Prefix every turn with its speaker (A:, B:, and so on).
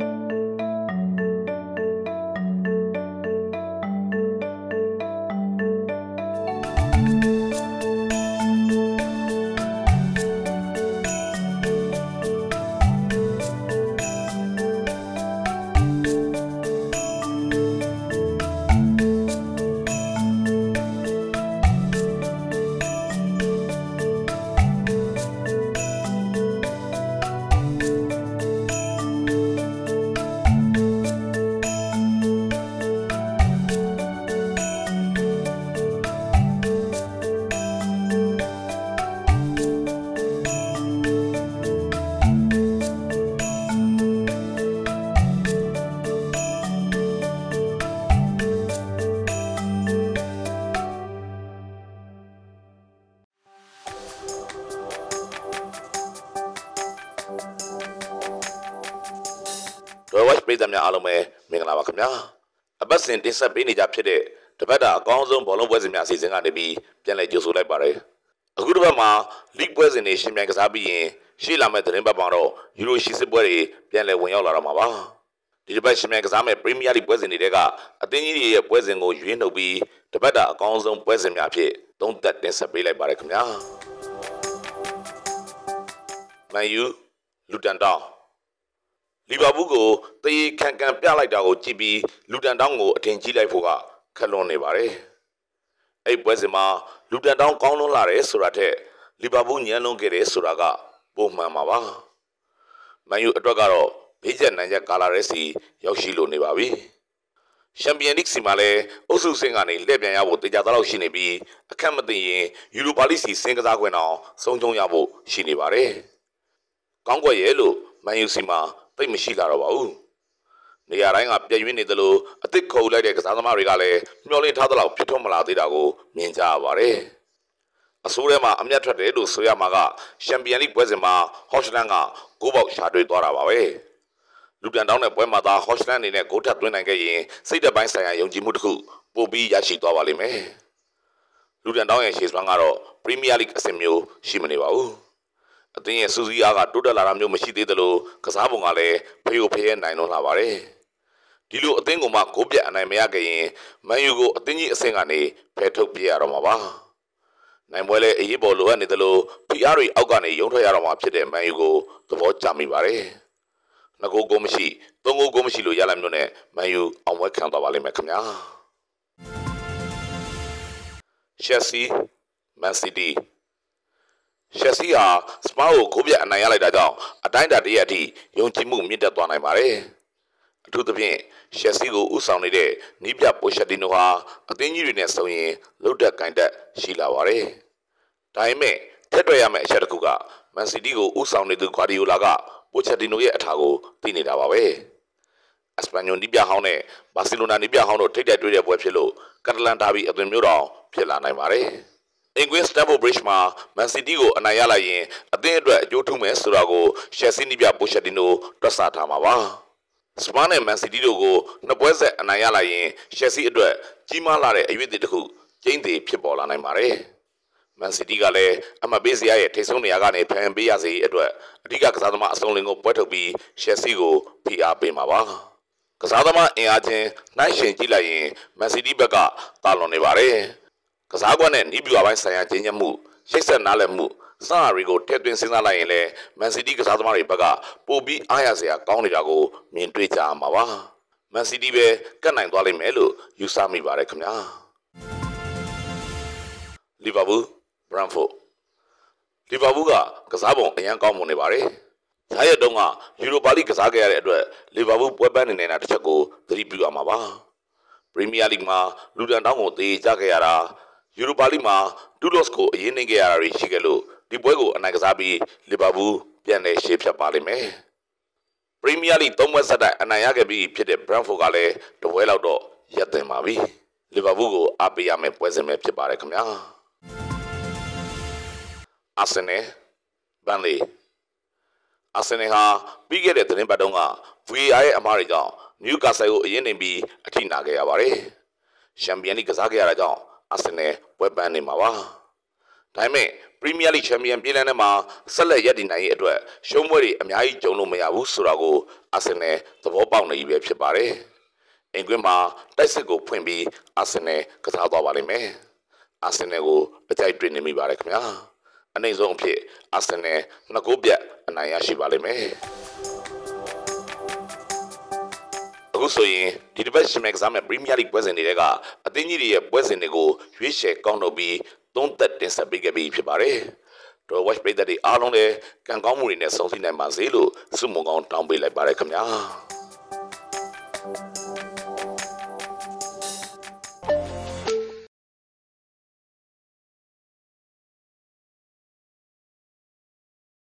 A: ဒရ ဝက်ပြည်သူများအားလုံးပဲမင်္ဂလာပါခင်ဗျာအပတ်စဉ်တင်ဆက်ပေးနေကြဖြစ်တဲ့တပတ်တာအကောင်းဆုံးဘောလုံးပွဲစဉ်များအစီအစဉ်ကနေပြီးပြန်လည်ကြိုဆိုလိုက်ပါတယ်အခုတစ်ပတ်မှာလိပွဲစဉ်တွေရှင်ပြိုင်ကစားပြီးရင်ရှေ့လာမယ့်သတင်းပတ်မှာတော့ယူရိုရှီစစ်ပွဲတွေပြန်လည်ဝင်ရောက်လာတော့မှာပါဒီတစ်ပတ်ရှင်ပြိုင်ကစားမယ့်ပရီးမီးယားလိပွဲစဉ်တွေကအသင်းကြီးတွေရဲ့ပွဲစဉ်ကိုရွေးနှုတ်ပြီးတပတ်တာအကောင်းဆုံးပွဲစဉ်များဖြစ်သုံးသက်တင်ဆက်ပေးလိုက်ပါတယ်ခင်ဗျာမန်ယူလူတန်တောင်း လီဗာပူးကိုတရေခံခံပြလိုက်တာကိုကြည့်ပြီးလူတန်တောင်းကိုအထင်ကြီးလိုက်ဖို့ကခက်လွန်နေပါတယ်။အဲ့ပွဲစဉ်မှာလူတန်တောင်းကောင်းလွန်းလာတယ်ဆိုတာထက်လီဗာပူးညံလွန်းခဲ့တယ်ဆိုတာကပုံမှန်ပါပါ။မန်ယူအတွက်ကတော့ဘေးချက်နိုင်ချက်ကာလာရဲစီရောက်ရှိလို့နေပါပြီ။ချန်ပီယံလိဂ်စီမှာလည်းအုပ်စုဆင်းကနေလှည့်ပြန်ရဖို့တေချာတော့ရှိနေပြီးအခက်မသိရင်ယူရိုပါလိစီဆင်းကစားခွင့်အောင်ဆုံးချုံရဖို့ရှိနေပါတယ်။ကောင်းကွက်ရဲ့လို့မန်ယူစီမှာ သိပ်မရှိလာတော့ပါဘူး။နေရာတိုင်းကပြည့်ရွေးနေသလိုအသစ်ခုံလိုက်တဲ့ကစားသမားတွေကလည်းမျောလင့်ထားသလောက်ဖြစ်ထွန်းမလာသေးတာကိုမြင်ကြရပါတယ်။အဆိုးထဲမှာအမျက်ထွက်တယ်လို့ဆိုရမှာကချန်ပီယံလိပွဲစဉ်မှာဟော့ရှ်လန်ကဂိုးပေါက်ရှာတွေ့သွားတာပါပဲ။လူပြန်တောင်းတဲ့ပွဲမှာသာဟော့ရှ်လန်အနေနဲ့ဂိုးထပ်သွင်းနိုင်ခဲ့ရင်စိတ်သက်ပိုင်းဆိုင်ရာယုံကြည်မှုတစ်ခုပို့ပြီးရရှိသွားပါလိမ့်မယ်။လူပြန်တောင်းရဲ့ရှေ့စွမ်းကတော့ပရီးမီးယားလိအဆင့်မျိုးရှိမနေပါဘူး။ အသင်းရဲ့စူးစီးအားကတိုးတက်လာတာမျိုးမရှိသေးသလိုကစားပုံကလည်းဖျို့ဖျဲနိုင်လွန်းလာပါတယ်။ဒီလိုအသင်းကမှဂိုးပြတ်အနိုင်မရခဲ့ရင်မန်ယူကိုအသင်းကြီးအဆင့်ကနေဖယ်ထုတ်ပြရတော့မှာပါ။နိုင်ပွဲလည်းအရေးပေါ်လိုအပ်နေသလိုဖီအားတွေအောက်ကနေရုံထွက်ရတော့မှာဖြစ်တဲ့မန်ယူကိုသဘောကျမိပါတယ်။နှစ်ဂိုးကိုမရှိသုံးဂိုးကိုမရှိလို့ရလာမျိုးနဲ့မန်ယူအောင်ပွဲခံသွားပါလိမ့်မယ်ခင်ဗျာ။ Chelsea Man City ရှက်စီဟာစပါးကိုဂိုးပြတ်အနိုင်ရလိုက်တာကြောင့်အတိုင်းအတာတရက်အထိယုံကြည်မှုမြင့်တက်သွားနိုင်ပါတယ်။အထူးသဖြင့်ရှက်စီကိုဥဆောင်နေတဲ့နီးပြပိုရှက်တီနိုဟာအသင်းကြီးတွေနဲ့ဆုံရင်လုတ်တက်ကင်တက်ရှိလာပါတယ်။ဒါပေမဲ့ထက်တွေ့ရမယ့်အချက်တစ်ခုကမန်စီးတီးကိုဥဆောင်နေသူဂွာဒီယိုလာကပိုချက်တီနိုရဲ့အထာကိုသိနေတာပါပဲ။အစပန်ညိုနီးပြဟောင်းနဲ့ဘာစီလိုနာနီးပြဟောင်းတို့ထိပ်တိုက်တွေ့တဲ့ပွဲဖြစ်လို့ကတလန်ဒါဘီအသွင်မျိုးတော်ဖြစ်လာနိုင်ပါတယ်။ အင်္ဂွင်းစတန်ဖို့ဘရစ်မှာမန်စီးတီးကိုအနိုင်ရလိုက်ရင်အသင်းအတွက်အကျိုးထုမယ်ဆိုတာကိုရှယ်ဆီနီးပြပိုရှက်တီနိုတွက်ဆထားမှာပါစပါးနဲ့မန်စီးတီးတို့ကိုနှစ်ပွဲဆက်အနိုင်ရလိုက်ရင်ရှယ်ဆီအတွက်ကြီးမားလာတဲ့အရွေးအသစ်တစ်ခုကျင်းသေးဖြစ်ပေါ်လာနိုင်ပါတယ်မန်စီးတီးကလည်းအမပေးစရာရဲ့ထိတ်ဆုံးနေရာကနေဖန်ပေးရစေအတွက်အဓိကကစားသမားအစုံလင်ကိုပွဲထုတ်ပြီးရှယ်ဆီကိုဖိအားပေးမှာပါကစားသမားအင်အားချင်းနှိုင်းရှင်ကြည့်လိုက်ရင်မန်စီးတီးဘက်ကတာလွန်နေပါတယ် ကစားကွက်နဲ့နီးပြူအပိုင်းဆိုင်ရာကျင်းညက်မှုရှိတ်ဆက်နားလည်မှုစတာတွေကိုထည့်သွင်းစဉ်းစားလိုက်ရင်လည်းမန်စီးတီးကစားသမားတွေဘက်ကပိုပြီးအားရစရာကောင်းနေတာကိုမြင်တွေ့ကြရမှာပါမန်စီးတီးပဲကတ်နိုင်သွားလိမ့်မယ်လို့ယူဆမိပါတယ်ခင်ဗျာလီဗာပူးဘရန်ဖို့လီဗာပူးကကစားပုံအရန်ကောင်းမွန်နေပါတယ်။ဈာရက်တုန်းကယူရိုပါလိကစားခဲ့ရတဲ့အတွက်လီဗာပူးပွဲပန်းနေနေတာတစ်ချက်ကိုသတိပြုရမှာပါ။ပရီးမီးယားလိမှာလူဒန်တောင်းကိုသေကြခဲ့ရတာ ယူရိုပါလိမှာဒူလော့စ်ကိုအရင်နှိမ့်ခဲ့ရတာတွေရှိခဲ့လို့ဒီပွဲကိုအနိုင်ကစားပြီးလီဗာပူးပြန်လည်ရှေ့ဖြတ်ပါလိမ့်မယ်ပရီးမီးယားလိသုံးပွဲဆက်တိုက်အနိုင်ရခဲ့ပြီးဖြစ်တဲ့ဘရန်ဖို့ကလည်းတပွဲလောက်တော့ရပ်တင်ပါပြီလီဗာပူးကိုအားပေးရမယ့်ပွဲစဉ်ပဲဖြစ်ပါတယ်ခင်ဗျာအာဆင်နယ်ဘန်လီအာဆင်နယ်ဟာပြီးခဲ့တဲ့သတင်းပတ်တုန်းက VAR ရဲ့အမှားတွေကြောင့်နယူကာဆယ်ကိုအရင်နေပြီးအထိနာခဲ့ရပါတယ်။ချန်ပီယံလိကစားခဲ့ရတာကြောင့် အာဆင်နယ်ပွဲပန်းနေမှာပါ။ဒါပေမဲ့ပရီးမီးယားလိချန်ပီယံပြည်လန်းထဲမှာဆက်လက်ရည်တည်နိုင်ရေးအတွက်ရှုံးပွဲတွေအများကြီးကြုံလို့မရဘူးဆိုတာကိုအာဆင်နယ်သဘောပေါက်နေပြီပဲဖြစ်ပါတယ်။အင်ကွင်းမှာတိုက်စစ်ကိုဖွင့်ပြီးအာဆင်နယ်ကစားသွားပါလိမ့်မယ်။အာဆင်နယ်ကိုအကြိုက်တွေ့နေမိပါတယ်ခင်ဗျာ။အနေဆုံးအဖြစ်အာဆင်နယ်နှစ်ဂိုးပြတ်အနိုင်ရရှိပါလိမ့်မယ်။ အခုဆိုရင်ဒီတစ်ပတ်ရှင်မဲ့ကစားမဲ့ပရီးမီးယားလိပွဲစဉ်တွေကအသင်းကြီးတွေရဲ့ပွဲစဉ်တွေကိုရွေးချယ်ကောင်းတော့ပြီးသုံးသက်တင်ဆက်ပေးခဲ့ပြီးဖြစ်ပါတယ်။တော့ watch ပြည်သက်တွေအားလုံးလည်းကံကောင်းမှုတွေနဲ့ဆုံးဖြတ်နိုင်ပါစေလို့ဆုမွန်ကောင်းတောင်းပေးလိုက်ပါတယ်ခင်ဗျာ။